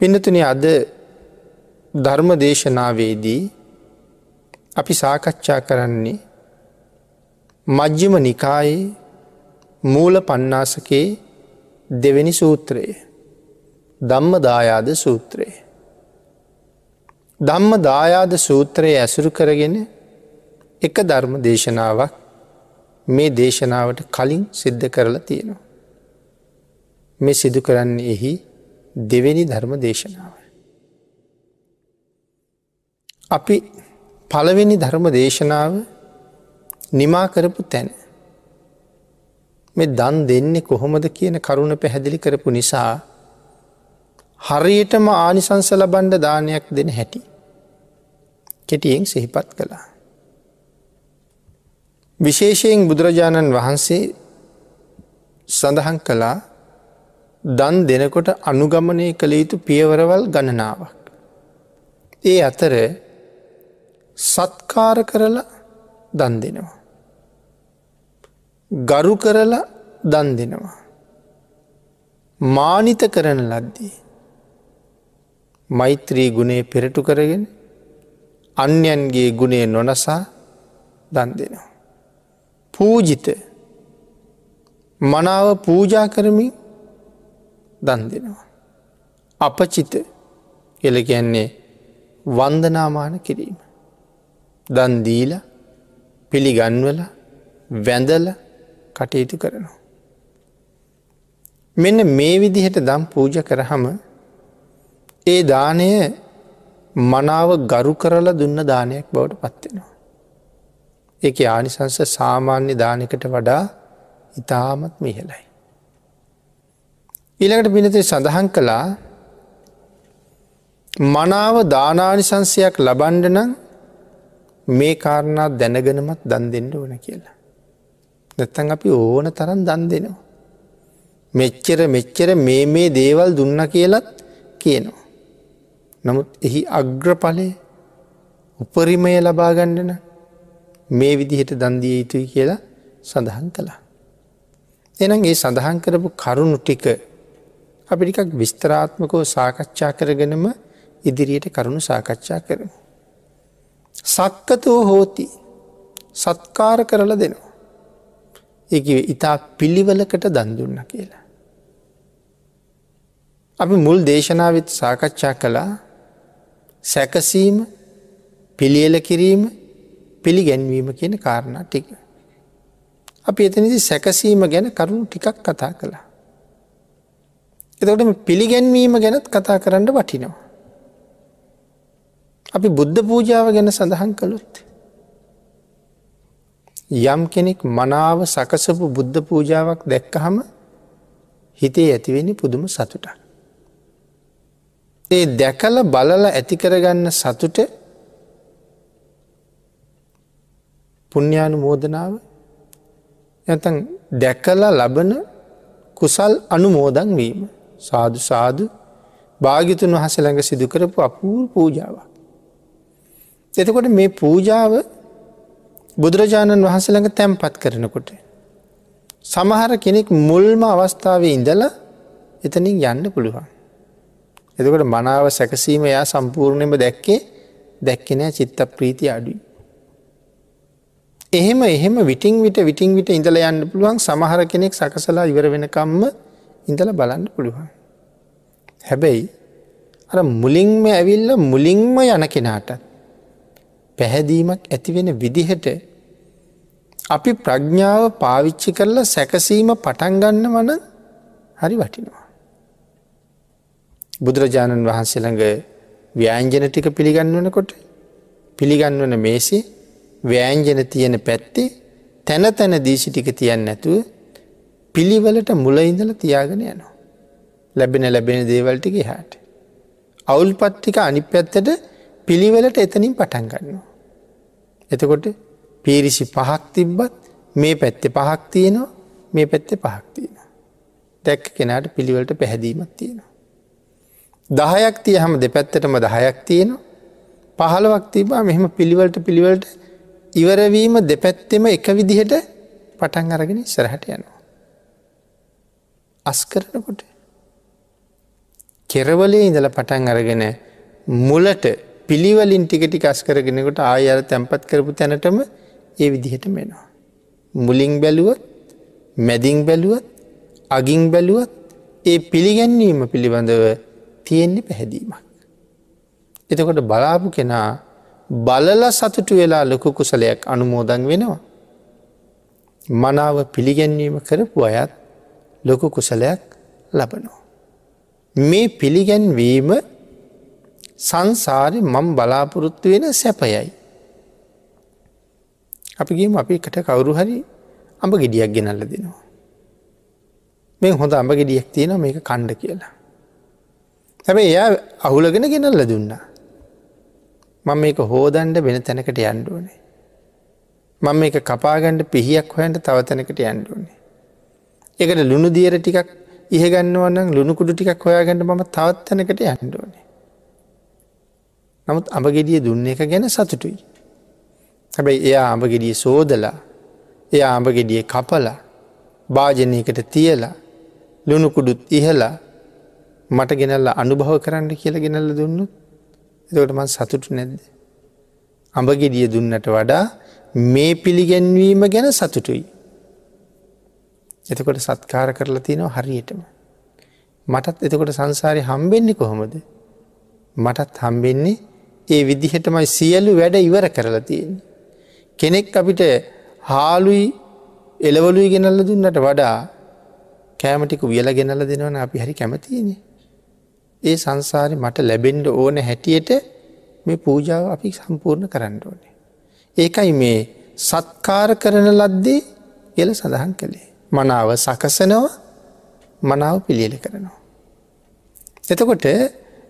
පිනතුන අද ධර්ම දේශනාවේදී අපි සාකච්ඡා කරන්නේ මජ්්‍යම නිකායේ මූල පන්නාසකේ දෙවැනි සූත්‍රයේ ධම්ම දායාද සූත්‍රයේ. ධම්ම දායාද සූත්‍රයේ ඇසුරු කරගෙන එක ධර්ම දේශනාවක් මේ දේශනාවට කලින් සිද්ධ කරලා තියෙනවා. මේ සිදු කරන්න එහි දෙවෙනි ධර්ම දේශනාව. අපි පළවෙනි ධර්ම දේශනාව නිමා කරපු තැන. මේ දන් දෙන්නේ කොහොමද කියන කරුණ පැහැදිලි කරපු නිසා හරියටම ආනිසංස ලබන්ඩ දානයක් දෙන හැටි. කෙටියෙන් සිහිපත් කළා. විශේෂයෙන් බුදුරජාණන් වහන්සේ සඳහන් කළා දන් දෙනකොට අනුගමනය කළ යුතු පියවරවල් ගණනාවක්. ඒ අතර සත්කාර කරලා දන් දෙනවා. ගරු කරලා දන් දෙනවා. මානිත කරන ලද්දී. මෛත්‍රී ගුණේ පෙරටු කරගෙන අන්‍යන්ගේ ගුණේ නොනසා දන් දෙනවා. පූජිත මනාව පූජා කරමින් දන් දෙනවා. අපචිත එල ගැන්නේ වන්දනාමාන කිරීම. දන්දීල පිළිගන්වල වැඳල කටයුතු කරනවා. මෙන්න මේ විදිහට දම් පූජ කරහම ඒ දානය මනාව ගරු කරලා දුන්න දානයක් බවට පත්වෙනවා. ඒක ආනිසංස සාමාන්‍ය දානකට වඩා ඉතාමත් මිහලයි. ඊළඟට පිනතේ සඳහන් කළා මනාව දානානිසංසයක් ලබන්ඩ නම් මේ කාරණා දැනගෙනමත් දන් දෙන්න ඕන කියලා. නැත්තන් අපි ඕන තරන් දන් දෙනවා. මෙච්චර මෙච්චර මේ මේ දේවල් දුන්න කියලත් කියනවා. නමුත් එහි අග්‍රපලය උපරිමය ලබාගණ්ඩන මේ විදිහට දන්දිය යුතුයි කියලා සඳහන් කළා. එනම් ඒ සඳහන් කරපු කරුණු ටික අපිටිකක් විස්තරාත්මකෝ සාකච්ඡා කරගෙනම ඉදිරියට කරුණු සාකච්ඡා කරමු. සක්කතෝ හෝති සත්කාර කරල දෙනවා. ඒ ඉතා පිළිවලකට දන්දුන්න කියලා. අපි මුල් දේශනාවත් සාකච්ඡා කළා සැකසීම පිළියල කිරීම පිළිගැන්වීම කියන කාරණා ටික. අපි එතනිදි සැකසීම ගැන කරුණු ටිකක් කතා කළා. එතකට පිළිගැන්වීම ගැනත් කතා කරන්න වටිනවා. අපි බුද්ධ පූජාව ගැන සඳහන් කළොත්. යම් කෙනෙක් මනාව සකසපු බුද්ධ පූජාවක් දැක්කහම හිතේ ඇතිවෙනි පුදුම සතුට. ඒ දැකල බලල ඇතිකරගන්න සතුට පුුණ්‍යානු මෝදනාව ඇතන් දැකලා ලබන කුසල් අනුමෝදන් වීම සාදු සාදු භාගිතුන් වහස ළඟ සිදුකරපු අපූර් පූජාවක්. එතකොට මේ පූජාව බුදුරජාණන් වහන්සළඟ තැම්පත් කරනකොට. සමහර කෙනෙක් මුල්ම අවස්ථාවේ ඉඳලා එතනින් යන්න පුළුවන්. එතකොට මනාව සැකසීම එයා සම්පූර්ණයම දැක්කේ දැක්කෙනෑ චිත්ත ප්‍රීති අඩුයි. එහෙම එහෙම විටිං විට විටිං විට ඉඳල යන්න පුළුවන් සමහර කෙනෙක් සකසලා ඉවර වෙනකම්ම ඉඳල බලන්න පුළුවන්. හැබැයි අර මුලින්ම ඇවිල්ල මුලින්ම යන කෙනාට පැහැදීමක් ඇතිවෙන විදිහට අපි ප්‍රඥාව පාවිච්චි කරලා සැකසීම පටන්ගන්න වන හරි වටිනවා. බුදුරජාණන් වහන්සේළඟ ව්‍යෑන්ජන ටික පිළිගන්වනකොට පිළිගන්වන මේසේ ව්‍යෑන්ජන තියෙන පැත්තේ තැන තැන දීසි ටික තියන්න නැතුව පිළිවලට මුලඉඳල තියාගෙන යනවා. ලැබෙන ලැබෙන දේවල්ටික හාට. අවුල් පත්ටික අනි පැත්තට පිළිවෙලට එතනින් පටන් ගන්නවා. එතකොට පිරිසි පහක් තිබ්බත් මේ පැත්තෙ පහක් තියෙනවා මේ පැත්තෙ පහක් තියෙන. දැක්ක කෙනාට පිළිවලට පැහැදීමක් තියෙනවා. දහයක් තිය හම දෙපැත්තටම දහයක් තියෙනවා පහළවක් තිබා මෙහෙම පිළිවලට පිළිවලට ඉවරවීම දෙපැත්තෙම එක විදිහට පටන් අරගෙන සරහට යනවා. අස් කරනකොට කෙරවලේ ඉඳල පටන් අරගෙන මුලට පිළිවලින් ටිකටි කස් කරගෙනකොට ආයර තැන්පත් කරපු තැනටම ඒ විදිහට මෙනවා. මුලින් බැලුවත් මැදිං බැලුවත් අගින් බැලුවත් ඒ පිළිගැන්වීම පිළිබඳව තියෙන්නේ පැහැදීමක්. එතකොට බලාපු කෙනා බලල සතුටු වෙලා ලොකු කුසලයක් අනුමෝදන් වෙනවා. මනාව පිළිගැන්වීම කරපු අයත් ලොකු කුසලයක් ලබනවා. මේ පිළිගැන්වීම සංසාරි මම් බලාපොරොත්තු වෙන සැපයයි. අපිගේම අපිකට කවුරු හරි අඹ ගෙඩියක් ගෙනල්ල දෙනවා. මේ හොඳ අඹ ගෙඩියක් තියෙන මේක කණ්ඩ කියලා. හැබැ එයා අහුලගෙන ගෙනල්ල දුන්නා. මම මේක හෝදන්ඩ වෙන තැනකට යන්ඩුවනේ. මම මේක කපාගණ්ඩ පිහියක් හොයන්ට තව තැනකට යන්ඩුවනේ. එකට ලුණු දියර ටිකක් ඉහගන්නවන්න ලුණුකුඩු ටිකක් හොයාගන්නට ම තවත් තැනකට යන්ඩුවනේ. නමුත් අඹගෙඩිය දුන්න එක ගැන සතුටුයි. හැබැයි එයා අඹගෙඩිය සෝදලා එයා අඹගෙඩිය කපලා භාජනයකට තියලා ලුණුකුඩුත් ඉහලා මට ගෙනල්ල අනුභව කරන්න කියල ගෙනල්ල දුන්නු එතකට මන් සතුටු නැද්ද. අඹගෙඩිය දුන්නට වඩා මේ පිළිගැන්වීම ගැන සතුටුයි. එතකොට සත්කාර කරලා තියෙනවා හරියටම. මටත් එතකොට සංසාරය හම්බෙන්නේ කොහොමද. මටත් හම්බෙන්නේ ඒ විදිහටමයි සියලු වැඩ ඉවර කරලා තියෙන්නේ. කෙනෙක් අපිට හාලුයි එලවලුයි ගෙනල්ල දුන්නට වඩා කෑමටිකු වියල ගෙනල්ල දෙනවන අපි හරි කැමතියන. ඒ සංසාරය මට ලැබෙන්ඩ ඕන හැටියට මේ පූජාව අපි සම්පූර්ණ කරන්න ඕනේ. ඒකයි මේ සත්කාර කරන ලද්දේ එල සඳහන් කළේ. මනාව සකසනවා මනාව පිළියලි කරනවා. එතකොට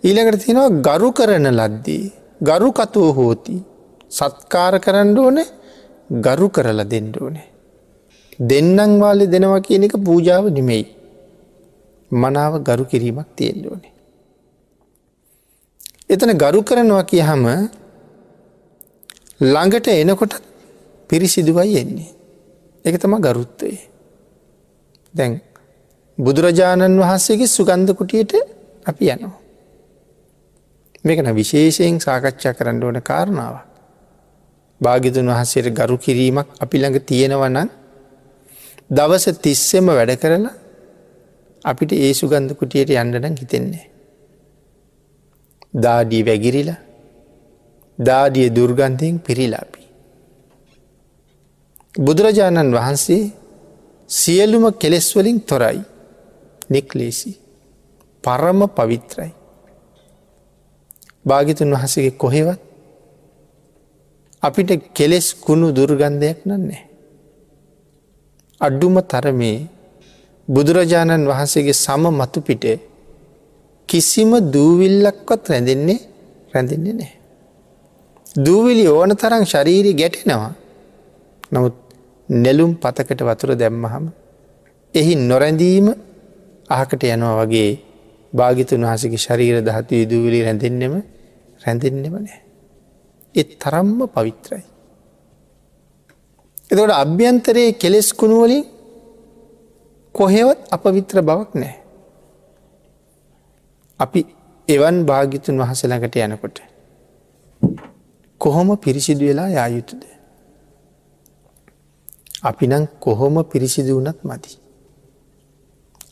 ඊළඟට තියෙනවා ගරු කරන ලද්දී ගරු කතුව හෝති සත්කාර කරන්න ඕන ගරු කරලා දෙන්න ඕනේ. දෙන්නන් වාලෙ දෙනවා කියන එක පූජාව නෙමෙයි. මනාව ගරු කිරීමක් තියෙන්ඩ ඕනේ. එතන ගරු කරනවා කිය හම ළඟට එනකොට පිරිසිදුවයි එන්නේ. එක තම ගරුත්තයේ. දැන් බුදුරජාණන් වහන්සේගේ සුගන්ධ කුටියට අපි යනවා. මේකන විශේෂයෙන් සාකච්ඡා කරන්න ඕන කාරණාව. භාගිතුන් වහන්සේට ගරු කිරීමක් අපි ළඟ තියෙනවනන් දවස තිස්සෙම වැඩ කරලා අපිට ඒ සුගන්ධ කුටියට යන්නඩන හිතෙන්නේ. දාඩී වැගිරිලා දාඩිය දුර්ගන්ධයෙන් පිරිලාපි. බුදුරජාණන් වහන්සේ සියලුම කෙලෙස්වලින් තොරයි නික්ලේසි පරම පවිත්‍රයි. භාගිතුන් වහසගේ කොහෙවත් අපිට කෙලෙස් කුණු දුර්ගන්ධයක් නන්නේ. අඩ්ඩුම තරමේ බුදුරජාණන් වහන්සේගේ සම මතු පිට කිසිම දූවිල්ලක්වත් රැඳෙන්නේ රැඳෙන්නේ නෑ. දූවිලි ඕන තරම් ශරීරි ගැටෙනවා. නමුත් නෙලුම් පතකට වතුර දැම්මහම එහි නොරැඳීම අහකට යනවා වගේ භාගිතුන් වහසගේ ශරීර දහතු යුදුවිලි රැඳෙන්නෙම රැඳෙන්නෙම නෑ. එත් තරම්ම පවිත්‍රයි. එතකොට අභ්‍යන්තරයේ කෙලෙස් කුණුවලින් කොහෙවත් අපවිත්‍ර බවක් නෑ. අපි එවන් භාගිතුන් වහසලඟට යනකොට. කොහොම පිරිසිදු වෙලා යායුතුද. අපි නං කොහොම පිරිසිදු වනත් මති.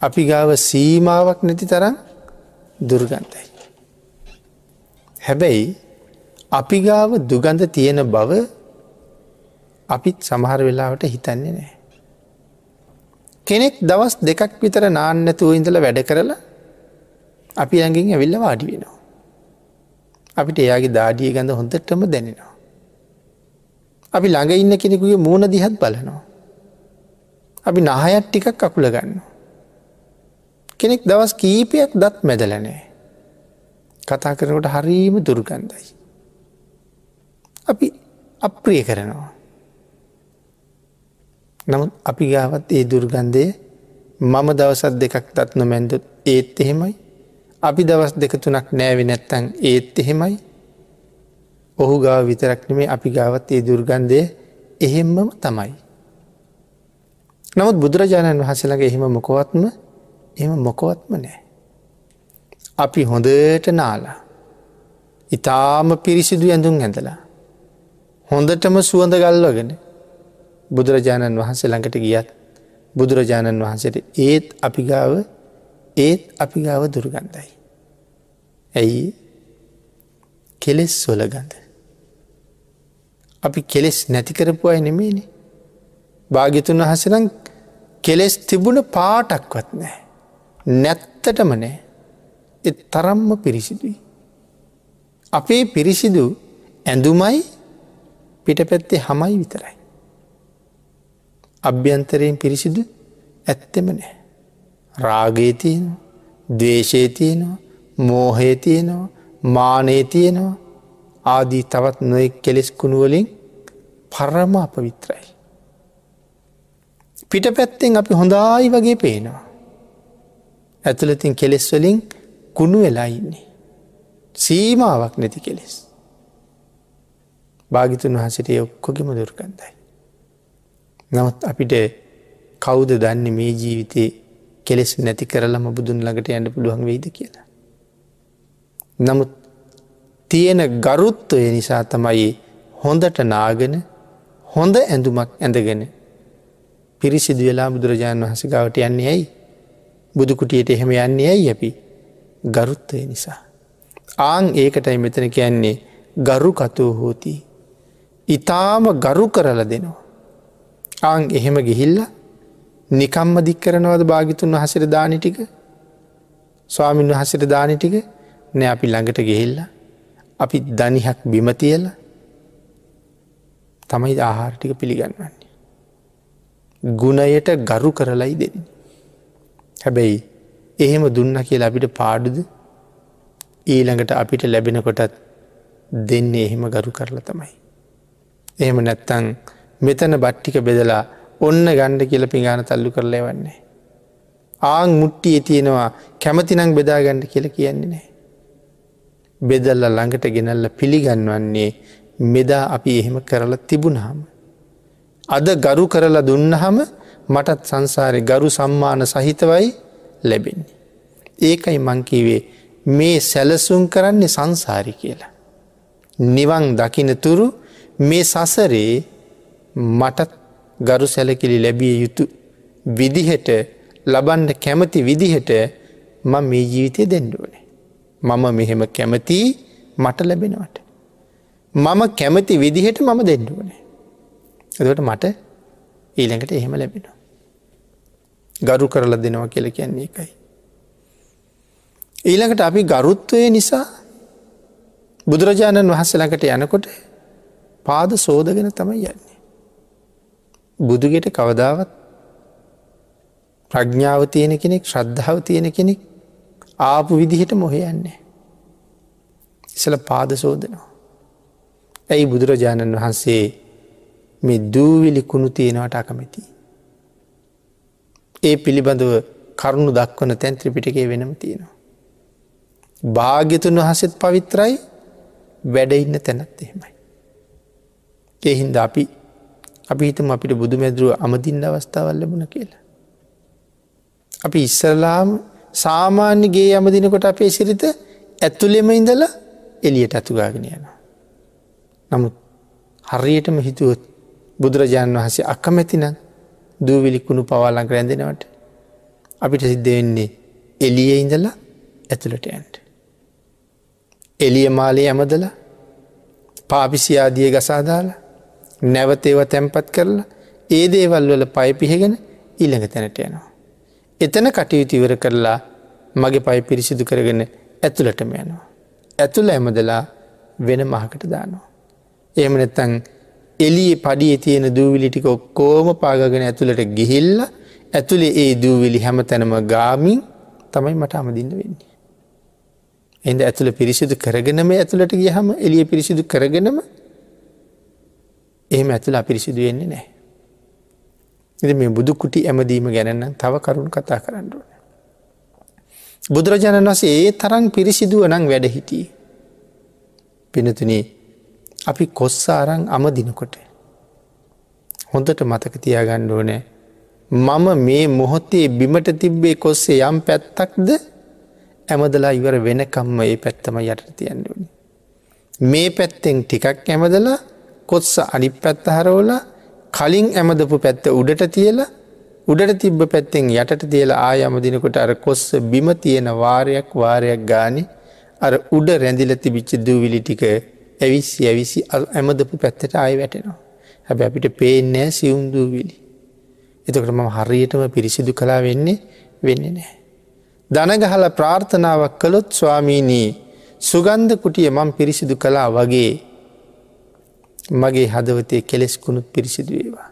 අපි ගාව සීමාවක් නැති තරම් දුර්ගන්තයි. හැබැයි අපි ගාව දුගඳ තියෙන බව අපිත් සමහර වෙලාවට හිතන්නේ නෑ. කෙනෙක් දවස් දෙකක් විතර නාන්නැතුව ඉඳල වැඩ කරලා අපි ඇඟින් ඇවිල්ල වාඩි වෙනවා. අපිට එයාගේ දාඩිය ගඳ හොඳටම දැනෙනවා. අපි ළඟ ඉන්න කෙනෙකුගේ මූුණ දිහත් බලනවා. අපි නහයත් ටිකක් අකුල ගන්න. කෙනෙක් දවස් කීපයක් දත් මැදලනෑ. කතා කරනට හරීම දුර්ගන්ධයි. අපි අප්‍රිය කරනවා. නමුත් අපි ගාවත් ඒ දුර්ගන්ධය මම දවසත් දෙකක් දත් නොමැන්දොත් ඒත් එහෙමයි අපි දවස් දෙක තුනක් නෑවි නැත්තං ඒත් එහෙමයි ඔහු ගාව විතරක් නෙමේ අපි ගාවත් ඒ දුර්ගන්ධය එහෙම්මම තමයි. නමුත් බුදුරජාණන් වහසලගේ එහෙම මොකොවත්ම එම මොකොවත්ම නෑ. අපි හොඳට නාලා. ඉතාම පිරිසිදු ඇඳුම් ඇඳලා. හොඳටම සුවඳ ගල්වගෙන බුදුරජාණන් වහන්සේ ළඟට ගියත් බුදුරජාණන් වහන්සේට ඒත් අපි ගාව ඒත් අපි ගාව දුරගන්ධයි. ඇයි කෙලෙස් සොල ගඳ. අපි කෙලෙස් නැතිකරපු අය නෙමේනි. භාගිතුන් වහසනම් කෙලෙස් තිබුණ පාටක්වත් නෑ. නැත්තටම නෑ. එ තරම්ම පිරිසිදුයි. අපේ පිරිසිදු ඇඳුමයි පිට පැත්තේ හමයි විතරයි. අභ්‍යන්තරයෙන් පිරිසිදු ඇත්තෙම නෑ. රාගේ තියෙනවා දවේශය තියෙනවා ආදී තවත් නොෙක් කෙලෙස් කුණුවලින් පරම අපවිත්‍රයි. පිට පැත්තෙන් අපි හොඳයි වගේ පේනවා. ඇතුළතින් කෙලෙස්වලින් කුණු වෙලා ඉන්නේ. සීමාවක් නැති කෙලෙස්. භාගිතුන් වහසට ඔක්කොගෙම දුර්ගන්ධයි. නමුත් අපිට කෞුද දන්න මේ ජීවිතේ කෙලෙස් නැති කරලම බුදුන් ළඟට යන්න පුළුවන් වෙයිද කියලා. නමුත් තියෙන ගරුත්වය නිසා තමයි හොඳට නාගෙන හොඳ ඇඳුමක් ඇඳගෙන පිරිසිදු වෙලා බුදුරජාණන් වහස ගවට යන්නේ ඇයි බුදුකුටියට එහෙම යන්නේ ඇයි අපි ගරුත්වය නිසා. ආං ඒකටයි මෙතන කියන්නේ ගරු කතුව හෝති. ඉතාම ගරු කරල දෙනවා. ආං එහෙම ගිහිල්ල නිකම්ම දික් කරනවද භාගිතුන් වහසර දානි ටික ස්වාමීන් වහසර දානි ටික නෑ අපි ළඟට ගෙහිල්ල අපි දනිහක් බිමතියල තමයි ආහාරටික පිළිගන්නන්නේ. ගුණයට ගරු කරලයි දෙන්න. හැබැයි එහෙම දුන්න කියලා අපිට පාඩුද ඊළඟට අපිට ලැබෙනකොටත් දෙන්නේ එහෙම ගරු කරලා තමයි. එහෙම නැත්තං මෙතන බට්ටික බෙදලා ඔන්න ගණ්ඩ කියල පිගාන තල්ලු කරලය වන්නේ. ආං මුට්ටිය තියෙනවා කැමතිනං බෙදාගණ්ඩ කියල කියන්නේ නෑ. බෙදල්ල ළඟට ගෙනල්ල පිළිගන්වන්නේ මෙදා අපි එහෙම කරලා තිබුණහම. අද ගරු කරලා දුන්නහම මටත් සංසාරය ගරු සම්මාන සහිතවයි ලැබෙන්නේ. ඒකයි මංකිවේ මේ සැලසුම් කරන්නේ සංසාරි කියලා. නිවන් දකිනතුරු මේ සසරේ මටත් ගරු සැලකිලි ලැබිය යුතු විදිහට ලබන්ඩ කැමති විදිහට ම මේ ජීවිතය දෙන්ඩුවනේ. මම මෙහෙම කැමති මට ලැබෙනවට. මම කැමති විදිහට මම දෙන්ඩුවනේ. එකට මට ඊළඟට එහෙම ලැබෙන. ගරු කරල දෙනවා කියල කියන්නේ එකයි. ඊළඟට අපි ගරුත්වය නිසා බුදුරජාණන් වහන්සලකට යනකොට පාද සෝදගෙන තමයි යන්නේ. බුදුගෙට කවදාවත් ප්‍රඥාව තියෙන කෙනෙක් ශ්‍රද්ධාව තියෙන කෙනෙක් ආපු විදිහට මොහයන්නේ. ඉසල පාද සෝදනවා. ඇයි බුදුරජාණන් වහන්සේ මේ දූවිලි කුණු තියෙනවට අකමැති. ඒ පිළිබඳව කරුණු දක්වන තැන්ත්‍රපිටකේ වෙනම තියෙනවා. භාග්‍යතුන් වහසෙත් පවිත්‍රයි වැඩඉන්න තැනත් එහෙමයි. එහින්ද අපි අපි හිතම අපිට බුදු මැදුරුව අමතින්ට අවස්ථාවල් ලැබුණ කියලා. අපි ඉස්සරලාම සාමාන්‍යගේ යමදිනකොට අපේ සිරිත ඇත්තුලෙම ඉඳලා එලියට ඇතුගාගෙන යනවා. නමුත් හරියටම හිතුවොත් බුදුරජාණන් වහසේ අකමැතින දූවිලිකුණු පවාලං රැඳෙනවට අපිට සිද්ධ වෙන්නේ එලිය ඉඳලා ඇතුළට ඇන්ට. එලිය මාලේ ඇමදල පාපිසියාදිය ගසාදාලා නැවතේව තැන්පත් කරලා ඒ දේවල් වල පය පිහගෙන ඊළඟ තැනට යනවා. එතන කටයුතු ඉවර කරලා මගේ පයි පිරිසිදු කරගෙන ඇතුළටම යනවා. ඇතුළ ඇමදලා වෙන මහකට දානවා. එහෙම නැත්තං එලිය පඩිය තියෙන දූවිලිටික ඔක්කෝම පාගගෙන ඇතුළට ගිහිල්ල ඇතුළේ ඒ දූවිලි හැම තැනම ගාමින් තමයි මට අමදින්න වෙන්නේ. එද ඇතුළ පිරිසිදු කරගෙනම ඇතුළට ගියහම එලිය පිරිසිදු කරගෙනම එහෙම ඇතුළ අපිරිසිදු වෙන්නේ නෑ. එ මේ බුදු කුටි ඇමදීම ගැනන්න තව කරුණු කතා කරන්නඩුවන. බුදුරජාණන් වසේ ඒ තරන් පිරිසිදුව නං වැඩ හිටිය. පිනතුනේ අපි කොස්සාරං අමදිනකොට. හොඳට මතක තියාගණ්ඩ ඕනෑ. මම මේ මොහොතේ බිමට තිබ්බේ කොස්සේ යම් පැත්තක්ද ඇමදලා ඉවර වෙනකම්ම ඒ පැත්තම යට තියන්නුවනි. මේ පැත්තෙන් ටිකක් ඇමදලා කොත්ස අනි පැත්ත හරෝල කලින් ඇමදපු පැත්ත උඩට තියලා උඩට තිබ්බ පැත්තෙන් යටට තියලා ආයමදිනකොට අර කොස්ස බිම තියෙන වාරයක් වාරයක් ගානි අර උඩ රැඳිල තිබිච්ච දූවිලි ටික ඇවිස්සි ඇවිසි ඇමදපු පැත්තට ආය වැටෙනවා. හැබ අපිට පේනෑ සියුම් දූවිලි. එතකට මම හරියටම පිරිසිදු කලා වෙන්නේ වෙන්න නෑ. දනගහල ප්‍රාර්ථනාවක් කළොත් ස්වාමීනී සුගන්ධ කුටිය මං පිරිසිදු කලා වගේ මගේ හදවතය කෙලෙස්කුණුත් පිරිසිදු ඒවා.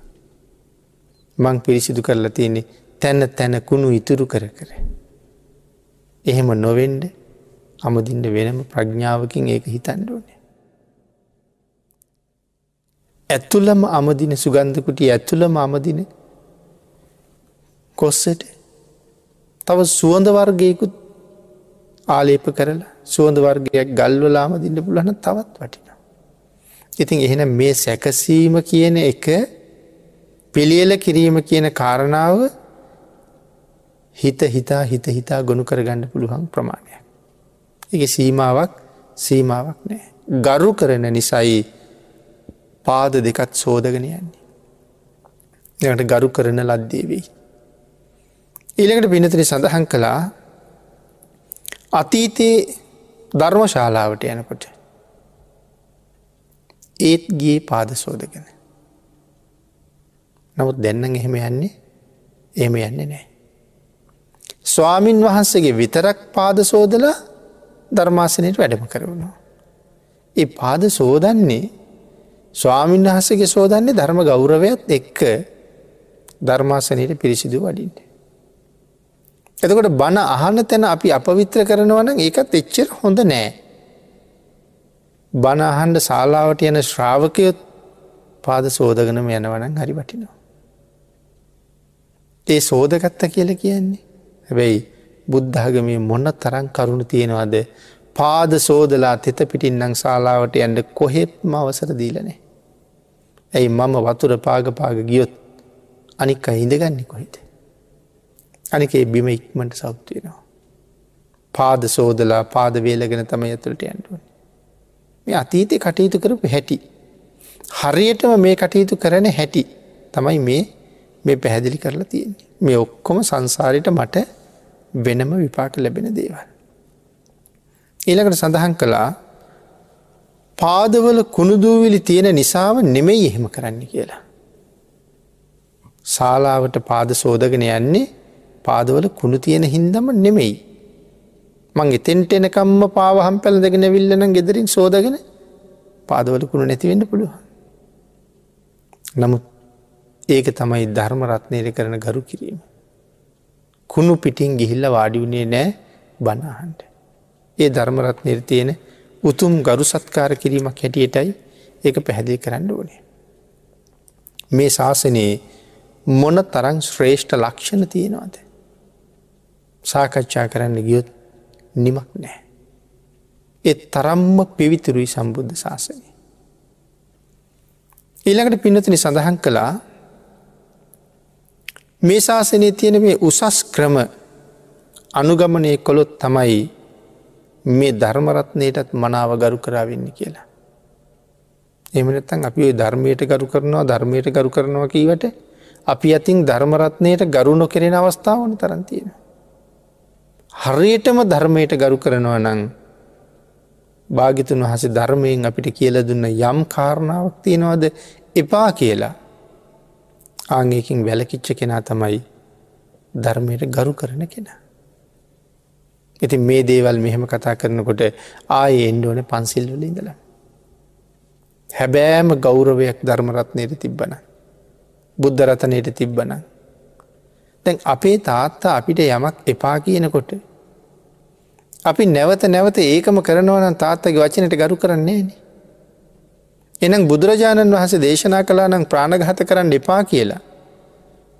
මං පිරිසිදු කරලා තියන්නේ තැන්න තැන කුණු ඉතුරු කර කර. එහෙම නොවෙන්ඩ අමදින්ට වෙනම ප්‍රඥාවකින් ඒක හිතන්ඩෝනේ. ඇත්තුල්ලම අමදින සුගන්ධකුටිය ඇත්තුලම අමදින කොස්සට තව සුවඳ වර්ගයකුත් ආලේප කරලා සුවඳ වර්ගයක් ගල්වලාම දින්න පුලන තවත් වටින. ඉතින් එහෙන මේ සැකසීම කියන එක පිළියල කිරීම කියන කාරණාව හිත හිතා හිත හිතා ගොුණු කරගන්න පුළුවන් ප්‍රමාණයක්. එක සීමාවක් සීමාවක් නෑ. ගරු කරන නිසයි පාද දෙකත් සෝදගෙන යන්නේ. එකට ගරු කරන ලද්දේ වෙයි. ඊළඟට පිනතරි සඳහන් කළා අතීතයේ ධර්ම ශාලාවට යනකොට ඒත් ගේ පාද සෝදගෙන. නමුත් දෙන්නන් එහෙම යන්නේ එහෙම යන්නේ නෑ. ස්වාමින් වහන්සේගේ විතරක් පාද සෝදලා ධර්මාසනයට වැඩම කරවුණා. ඒ පාද සෝදන්නේ ස්වාමීන් වහසගේ සෝදන්නේ ධර්ම ගෞරවයත් එක්ක ධර්මාසනයට පිරිසිදු වඩින්ට. එතකොට බණ අහන්න තැන අපි අපවිත්‍ර කරනවන ඒකත් එච්චර හොඳ නෑ. බණ අහන්ඩ ශාලාවට යන ශ්‍රාවකයොත් පාද සෝදගනම යනවනන් හරි වටිනවා. ඒ සෝදගත්ත කියල කියන්නේ. හැබැයි බුද්ධාගමේ මොන්න තරන් කරුණු තියෙනවාද පාද සෝදලා තෙත පිටින්නං ශාලාවට යන්ඩ කොහෙත්ම අවසර දීලනේ. ඇයි මම වතුර පාගපාග ගියොත් අනික් හිඳගන්නේ කොහිද. අනිකේ බිම ඉක්මට සෞත්තියෙනවා. පාද සෝදලා පාද වේලගෙන තම ඇතුළට ඇන්ටුවන්. මේ අතීතය කටයුතු කරපු හැටි. හරියටම මේ කටයුතු කරන හැටි තමයි මේ මේ පැහැදිලි කරලා තියෙන්නේ. මේ ඔක්කොම සංසාරයට මට වෙනම විපාක ලැබෙන දේවල්. ඊළකට සඳහන් කළා පාදවල කුණුදූවිලි තියෙන නිසාව නෙමෙයි එහෙම කරන්න කියලා. ශාලාවට පාද සෝදගෙන යන්නේ පාදවල කුණු තියෙන හින්දම නෙමෙයි. මං එතෙන්ට එනකම්ම පාවහම් පැළ දෙගෙන විල්ලන ගෙදරින් සෝදගෙන පාදවල කුණු නැතිවෙන්න පුළුවන්. නමුත් ඒක තමයි ධර්මරත්නයට කරන ගරු කිරීම. කුණු පිටින් ගිහිල්ල වාඩිවුණේ නෑ බනාහන්ට. ඒ ධර්මරත්නයට තියෙන උතුම් ගරු සත්කාර කිරීමක් හැටියටයි ඒක පැහැදිලි කරන්න ඕනේ. මේ ශාසනයේ මොන තරං ශ්‍රේෂ්ඨ ලක්ෂණ තියෙනවාද. සාකච්ඡා කරන්න ගියොත් නිමක් නෑ. එත් තරම්ම පිවිතුරුයි සම්බුද්ධ ශාසනය. ඊළඟට පින්නතිනි සඳහන් කළා මේ ශාසනය තියෙන මේ උසස් ක්‍රම අනුගමනය කොළොත් තමයි මේ ධර්මරත්නයටත් මනාව ගරු කරාවෙන්න කියලා. එමනත්තන් අපි ඔය ධර්මයට ගරු කරනවා ධර්මයට ගරු කරනවා කීවට අපි අතින් ධර්මරත්නයට ගරු නොකරෙන අවස්ථාවන තරන්තියෙන. හරියටම ධර්මයට ගරු කරනවා නං භාගිතුන් වහස ධර්මයෙන් අපිට කියල දුන්න යම් කාරණාවක් තියෙනවාද එපා කියලා ආංගේකින් වැලකිච්ච කෙනා තමයි ධර්මයට ගරු කරන කෙනා. ඉති මේ දේවල් මෙහෙම කතා කරනකොට ආය එන්ඩෝන පන්සිල්වල ඉඳල. හැබෑම ගෞරවයක් ධර්මරත්නයට තිබ්බන. බුද්ධරතනයට තිබ්බන. දැන් අපේ තාත්තා අපිට යමක් එපා කියනකොට. අපි නැවත නැවත ඒකම කරනවන තාත්තගේ වචනයට ගරු කරන්නේ න. එනම් බුදුරජාණන් වහස දේශනා කලා නම් ප්‍රාණගහත කරන්න එපා කියලා.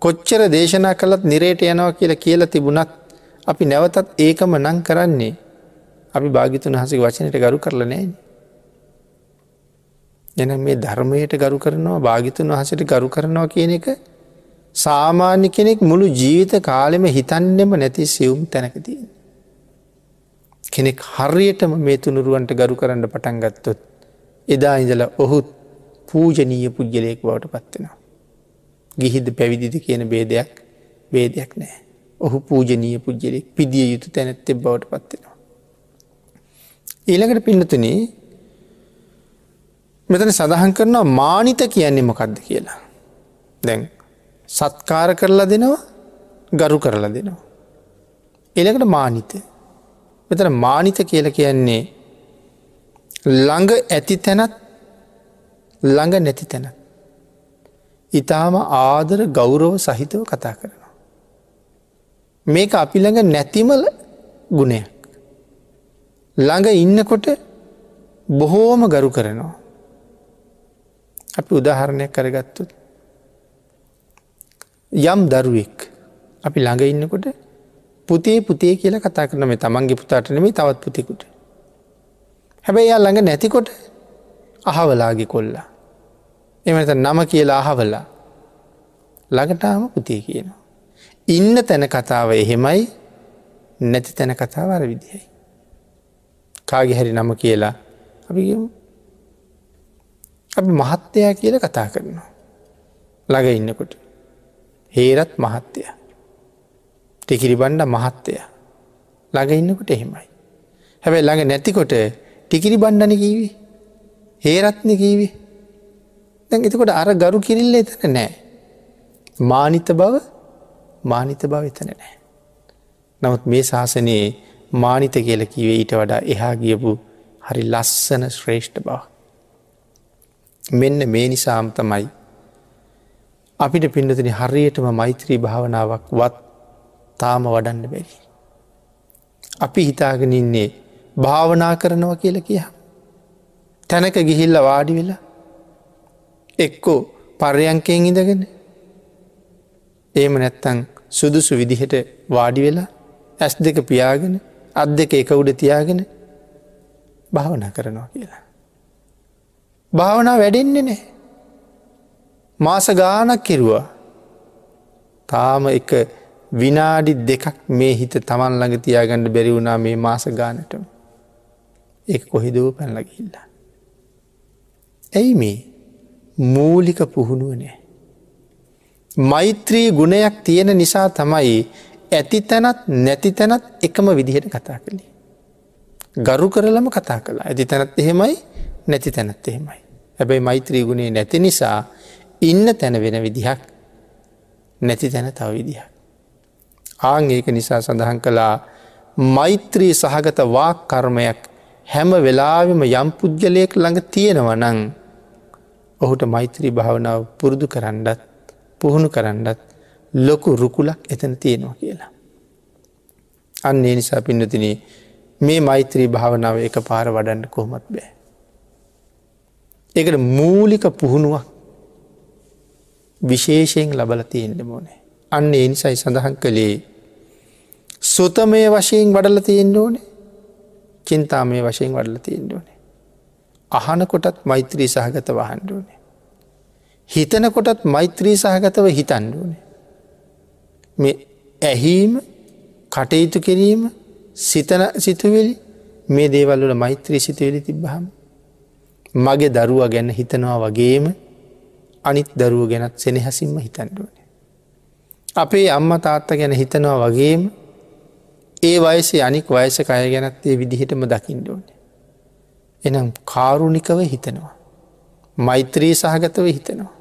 කොච්චර දේශනා කළත් නිරේට යනවා කියලා කියලා තිබුණත් අපි නැවතත් ඒකම නං කරන්නේ අපි භාගිතුන් හසි වචනයට ගරු කරල නෑන. එන මේ ධර්මයට ගරු කරනවා භාගිතුන් වහසට ගරු කරනවා කියන එක සාමාන්‍ය කෙනෙක් මුළු ජීවිත කාලෙම හිතන්නෙම නැති සියුම් තැනකතිය. කෙනෙක් හරියටම මේ තුනුරුවන්ට ගරු කරන්න පටන් ගත්තොත්. එදා ඉඳල ඔහුත් පූජනීය පුද්ගලයෙක් බවට පත්වෙනවා. ගිහිද පැවිදිද කියන බේදයක් වේදයක් නෑ. ඔහු පූජනීය පුද්ගලෙක් පිදිය යුතු තැනැත්තෙ බවට පත්වෙනවා. ඊළඟට පින්නතුන මෙතන සඳහන් කරනවා මානිත කියන්නේ මොකක්ද කියලා. දැන් සත්කාර කරලා දෙනවා ගරු කරලා දෙනවා. එළකට මානිත. මෙතන මානිත කියල කියන්නේ ළඟ ඇති තැනත් ළඟ නැති තැන. ඉතාම ආදර ගෞරව සහිතව කතා කරනවා. මේක අපි ළඟ නැතිමල ගුණයක්. ළඟ ඉන්නකොට බොහෝම ගරු කරනවා. අපි උදාහරණයක් කරගත්තුත්. යම් දරුවෙක් අපි ළඟ ඉන්නකොට පුතේ පුතේ කියලා කතා කරන මේ තමන්ගේ පුතාට නෙමේ තවත් පුතෙකුට. හැබැයි යා ළඟ නැතිකොට අහවලාගේ කොල්ලා. එමත නම කියලා අහවලා ළඟටාම පුතේ කියනවා. ඉන්න තැන කතාව එහෙමයි නැති තැන කතාවර විදිහයි. කාගේ හැරි නම කියලා අපි අපි මහත්තයා කියල කතා කරනවා. ළඟ ඉන්නකොට. හේරත් මහත්තය. ටිකිරි බණ්ඩ මහත්තය. ළඟ ඉන්නකොට එහෙමයි. හැබැයි ළඟ නැතිකොට ටිකිරි බණ්ඩන කීවි හේරත්න කීවි දැන් එතකොට අර ගරු කිරිල්ල එතන නෑ. මානිත බව මානිත බව එතන නෑ. නමුත් මේ ශාසනයේ මානිත කියල කිවේ ඊට වඩා එහා ගියපු හරි ලස්සන ශ්‍රේෂ්ඨ බව. මෙන්න මේ නිසාම් තමයි අපිට පින්නතින හරියටම මෛත්‍රී භාවනාවක් වත් තාම වඩන්න බැරි. අපි හිතාගෙන ඉන්නේ භාවනා කරනවා කියල කිය. තැනක ගිහිල්ල වාඩි වෙලා එක්කෝ පර්යංකයෙන් ඉඳගෙන ඒම නැත්තං සුදුසු විදිහට වාඩි වෙලා ඇස් දෙක පියාගෙන අත් දෙක එක උඩ තියාගෙන භාවනා කරනවා කියලා. භාවනා වැඩෙන්නේ නෑ. මාස ගානක් කෙරුවා තාම එක විනාඩි දෙකක් මේ හිත තමන් ළඟ තියාගණඩ බැරි වුණා මේ මාස ගානටම ඒ කොහෙදව පැල්ලගිල්ලා. ඇයි මේ මූලික පුහුණුව නෑ. මෛත්‍රී ගුණයක් තියෙන නිසා තමයි ඇති තැනත් නැති තැනත් එකම විදිහට කතා කළේ. ගරු කරලම කතා කලා ඇති තැනත් එහෙමයි නැති තැනත් එහෙමයි. හැබැයි මෛත්‍රී ගුණේ නැති නිසා ඉන්න තැන වෙන විදිහක් නැති තැන තව විදිහක්. ආං ඒක නිසා සඳහන් කළා මෛත්‍රී සහගත වාක් කර්මයක් හැම වෙලාවෙම යම් පුද්ගලයෙක් ළඟ තියෙනව නං ඔහුට මෛත්‍රී භාවනාව පුරුදු කරන්නත් පුහුණු කරන්නත් ලොකු රුකුලක් එතන තියෙනවා කියලා. අන්න ඒ නිසා පින්නතින මේ මෛත්‍රී භාවනාව එක පාර වඩන්න කොහොමත් බෑ. එකට මූලික පුහුණුවක් විශේෂයෙන් ලබල තියෙන්ට මෝනේ. අන්න ඒ නිසයි සඳහන් කළේ සුතමය වශයෙන් වඩල තියෙන්ට ඕනේ චින්තාමය වශයෙන් වඩල තියෙන්ට ඕනේ. අහන කොටත් මෛත්‍රී සහගත වහන්ඩුවනේ. හිතන කොටත් මෛත්‍රී සහගතව හිතන්ඩුවනේ. මේ ඇහීම කටයුතු කිරීම සිතන සිතුවෙලි මේ දේවල්වල මෛත්‍රී සිතුවෙලි තිබ්බහම. මගේ දරුව ගැන්න හිතනවා වගේම අනිත් දරුව ගැනත් සෙනෙහසිම්ම හිතන්ඩුවනේ. අපේ අම්ම තාත්ත ගැන හිතනවා වගේම ඒ වයසේ අනික් වයස කය ගැනත්තේ විදිහටම දකිින්ඩෝනේ. එනම් කාරුණිකව හිතනවා. මෛත්‍රී සහගතව හිතනවා.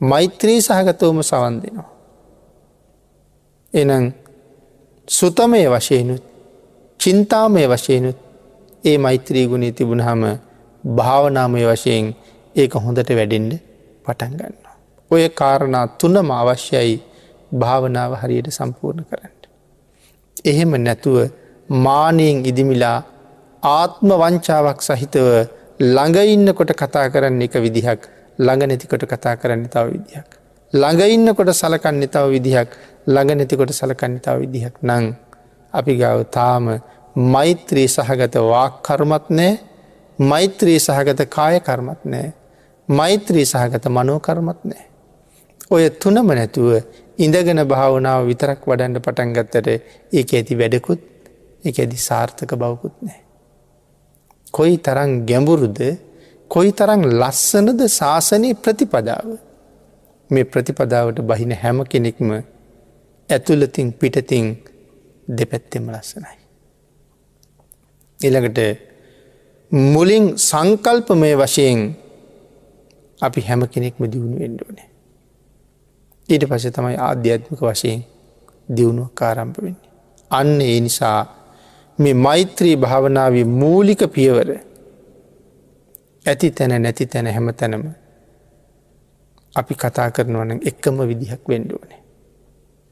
මෛත්‍රී සහගතවම සවන් දෙනවා. එනම් සුතමය වශයනුත් චින්තාමය වශයනුත් ඒ මෛත්‍රී ගුණේ තිබුණහම භාවනාමය වශයෙන් ඒක හොඳට වැඩෙන්ඩ පටන් ගන්න. ඔය කාරණා තුනම අවශ්‍යයි භාවනාව හරියට සම්පූර්ණ කරන්න. එහෙම නැතුව මානයෙන් ඉදිමිලා ආත්ම වංචාවක් සහිතව ළඟඉන්නකොට කතා කරන්න එක විදිහක් ළඟ නැතිකොට කතා කරන්න තව විදිහක්. ළඟඉන්නකොට සලකන්න තව විදිහක් ළඟ නැතිකොට සලකන්න තව විදිහක් නං අපි ගව තාම මෛත්‍රී සහගත වාක් කර්මත් නෑ මෛත්‍රී සහගත කාය කර්මත් නෑ මෛත්‍රී සහගත මනෝකර්මත් නෑ. ඔය තුනම නැතුව ඉඳගෙන භාවනාව විතරක් වඩන්ඩ පටන්ගත්තට ඒක ඇති වැඩකුත් එක ඇදි සාර්ථක බවකුත් නෑ. කොයි තරං ගැඹුරුද කොයි තරං ලස්සනද ශාසනය ප්‍රතිපදාව මේ ප්‍රතිපදාවට බහින හැම කෙනෙක්ම ඇතුලතින් පිටතින් දෙපැත්තෙම ලස්සනයි. එළඟට මුලින් සංකල්පමය වශයෙන් අපි හැම කෙනෙක්ම දියුණු වෙන්ඩුවනේ. ඊට පස තමයි ආධ්‍යාත්මික වශයෙන් දියුණුව කාරම්භ වෙන්නේ. අන්න ඒ නිසා මේ මෛත්‍රී භාවනාව මූලික පියවර ඇති තැන නැති තැන හැම තැනම අපි කතා කරනවන එක්කම විදිහක් වෙන්ඩුවනේ.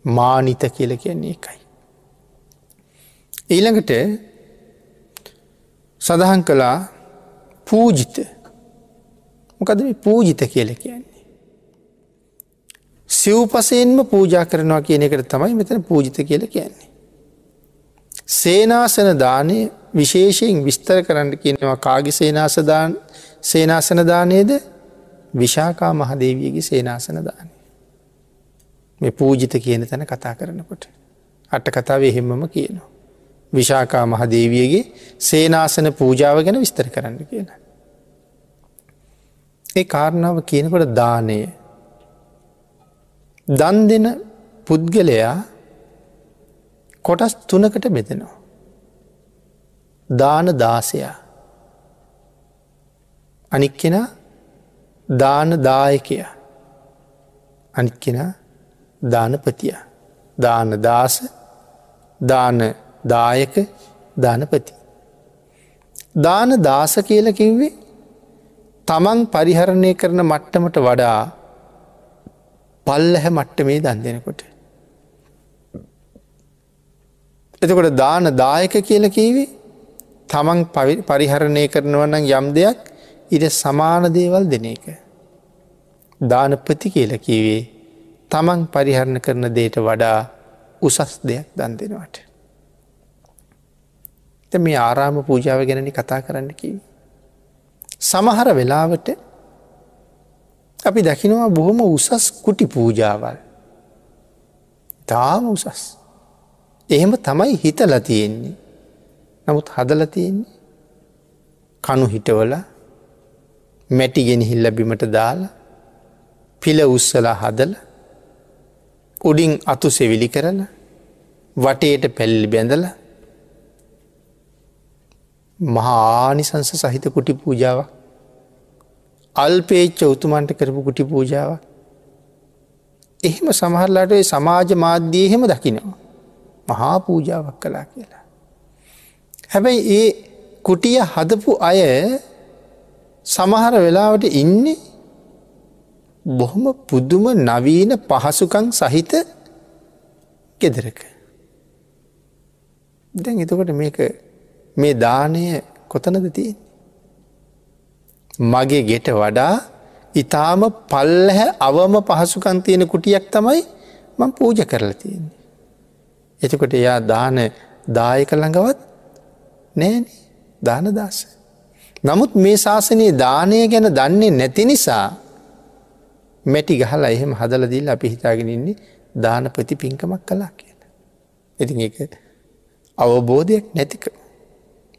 මානිත කියල කියන්නේ එකයි. ඊළඟට සඳහන් කළා පූජිත මොකද පූජිත කියල කියන්නේ. සිව්පසයෙන්ම පූජා කරනවා කියන එකට තමයි මෙතන පූජිත කියල කියන්නේ. සේනාසන දානය විශේෂයෙන් විස්තර කරන්න කියනවා කාගි සේනාසදාන් සේනාසන දානයද විශාකා මහදේවියගේ සේනාසන දානය. මේ පූජිත කියන තැන කතා කරනකොට. අට කතාව එහෙම්මම කියනවා. විශාකා මහදේවියගේ සේනාසන පූජාව ගැන විස්තර කරන්න කියන. ඒ කාරණාව කියනකොට දානය දන් දෙන පුද්ගලයා කොටස් තුනකට බෙදෙනවා. දාන දාසයා අනික් කෙන දාන දායකයා අනික් කෙන දානපතිය දාන දාස දාන දායක දානපති. දාන දාස කියල කිව්වේ තමන් පරිහරණය කරන මට්ටමට වඩා පල්ලහැ මට්ටමේ දන් දෙනකොට. එතකොට දාන දායක කියල කීවේ තමන් පරිහරණය කරනවන්න යම් දෙයක් ඉට සමාන දේවල් දෙන එක. දානපති කියල කීවේ තමන් පරිහරණ කරන දේට වඩා උසස් දෙයක් දන් දෙෙනවට. මේ ආරාම පූජාව ගැනනි කතා කරන්න කිව. සමහර වෙලාවට අපි දකිනවා බොහොම උසස් කුටි පූජාවල්. තාම උසස්. එහෙම තමයි හිතල තියෙන්නේ. නමුත් හදල තියෙන්නේ කණු හිටවල මැටිගෙන හිල්ල බිමට දාලා පිල උස්සලා හදල උඩින් අතු සෙවිලි කරන වටේට පැල්ලි බැඳලා මහානිසංස සහිත කුටි පූජාවක් අල්පේච්ච උතුමන්ට කරපු කුටි පූජාවක් එහෙම සමහරලාට සමාජ මාධ්‍යය එහෙම දකිනවා මහා පූජාවක් කලා කියලා. හැබැයි ඒ කුටිය හදපු අය සමහර වෙලාවට ඉන්නේ බොහොම පුදුම නවීන පහසුකං සහිත ගෙදරක. දැන් එතකොට මේක මේ දානය කොතනද තියෙන්. මගේ ගෙට වඩා ඉතාම පල්ලහැ අවම පහසුකන් තියෙන කුටියක් තමයි මං පූජ කරලා තියෙන්නේ. එතකොට එයා දාන දායක ළඟවත් නෑන දාන දාස. නමුත් මේ ශාසනයේ දානය ගැන දන්නේ නැති නිසා මැටි ගහලා එහෙම හදලදිල් අපි හිතාගෙනන්නේ දාන ප්‍රති පින්කමක් කලා කියලා. ඉතින් එක අවබෝධයක් නැතික.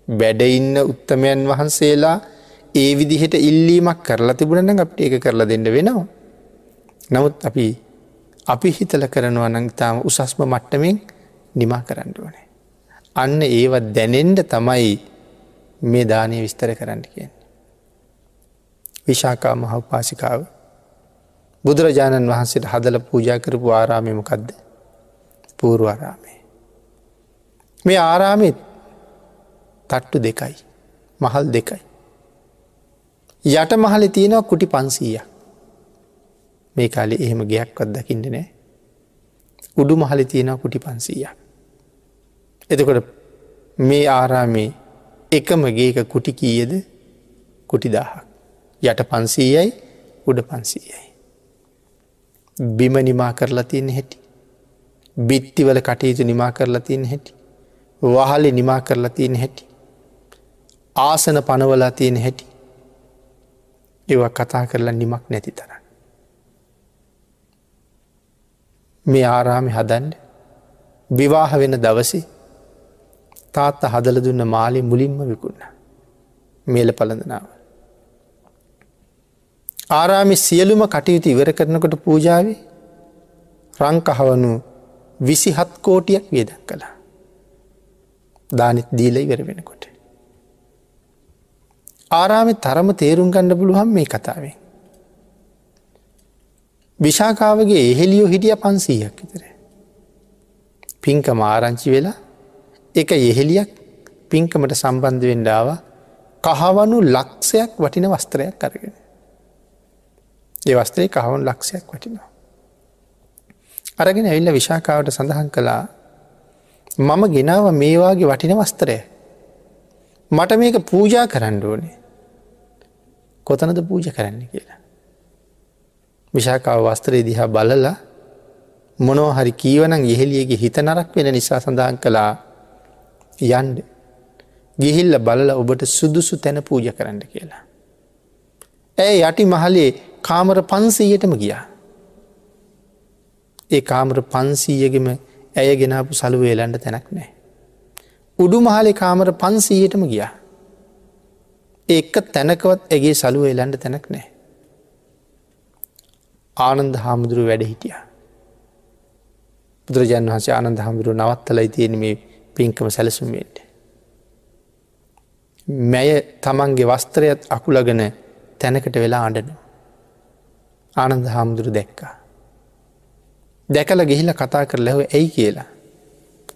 වැඩඉන්න උත්තමයන් වහන්සේලා ඒ විදිහට ඉල්ලීමක් කරලා තිබුණන අපට ඒක කරලා දෙන්න වෙනවා. නමුත් අපි අපි හිතල කරනවා නං තාම උසස්ම මට්ටමෙන් නිමා කරන්න ඕනේ. අන්න ඒවත් දැනෙන්ඩ තමයි මේ දානය විස්තර කරන්න කියෙන්. විශාකා මහ පාසිකාව බුදුරජාණන් වහන්සේට හදල පූජා කරපු ආරාමයමකක්ද පූරුවරාමේ. මේ ආරාමෙත් තට්ටු දෙකයි. මහල් දෙකයි. යට මහලි තියෙනවා කුටි පන්සීය. මේ කාලි එහෙම ගයක් අත්දකින්න නෑ. උඩු මහලි තියෙනවා කුටි පන්සීය. එතකොට මේ ආරාමේ එකම ගේක කුටි කීයද කුටි දාහක්. යට පන්සීයයි උඩ පන්සීයයි. බිම නිමා කරලා තියන්න හැටි. බිත්තිවල කටයුතු නිමා කරලා තියන්න හැටි. වහලි නිමා කරලා තියන්න හැටි. ආසන පනවලා තියෙන හැටි ඒව කතා කරලා නිමක් නැති තර. මේ ආරාමි හදන්ඩ විවාහ වෙන දවසි තාත්ත හදල දුන්න මාලි මුලින්ම විකුන්න. මේල පලඳනාව. ආරාමි සියලුම කටයුතු ඉවර කරනකොට පූජාවේ රංකහවනු විසිහත් කෝටියක් වියදක් කළා. දානිත් දීල ඉවර වෙනකොට. ආරාමි තරම තේරුම් ගණඩ පුළුවන් මේ කතාවෙන්. විශාකාවගේ එහෙලියෝ හිටිය පන්සීයක් විතර. පින්ක මාරංචි වෙලා එක එහෙලියක් පින්කමට සම්බන්ධ වෙන්ඩාව කහවනු ලක්ෂයක් වටින වස්ත්‍රයක් කරගෙන. දෙවස්ත්‍රේ කහවන් ලක්ෂයක් වටිනවා. අරගෙන ඇල්ල විශාකාවට සඳහන් කළා මම ගෙනාව මේවාගේ වටින වස්තරය. මට මේක පූජා කරන්න ඕනේ. කොතනද පූජ කරන්න කියලා. විශාකාව වස්ත්‍රය දිහා බලලා මොනෝ හරි කීවනං යෙහෙලියගේ හිත නරක් වෙන නිසා සඳහන් කළා යන්ඩ. ගිහිල්ල බලල ඔබට සුදුසු තැන පූජ කරන්න කියලා. ඇය යටි මහලේ කාමර පන්සීයටම ගියා. ඒ කාමර පන්සීයගෙම ඇය ගෙනාපු සලුව එලන්ඩ තැනක් නෑ. උඩු මහලේ කාමර පන්සීයටම ගියා. එක්ක තැනකවත් ඇගේ සලුව එලන්ඩ තැනක් නෑ. ආනන්ද හාමුදුරුව වැඩ හිටිය. බුදුරජාන් වහසේ ආනන්ද හාමුදුරුව නවත්තලයි තියෙන මේ පින්කම සැලසුමේට. මැය තමන්ගේ වස්ත්‍රයත් අකුලගෙන තැනකට වෙලා අඩන. ආනන්ද හාමුදුරු දැක්කා. දැකල ගෙහිල කතා කර ලැව ඇයි කියලා.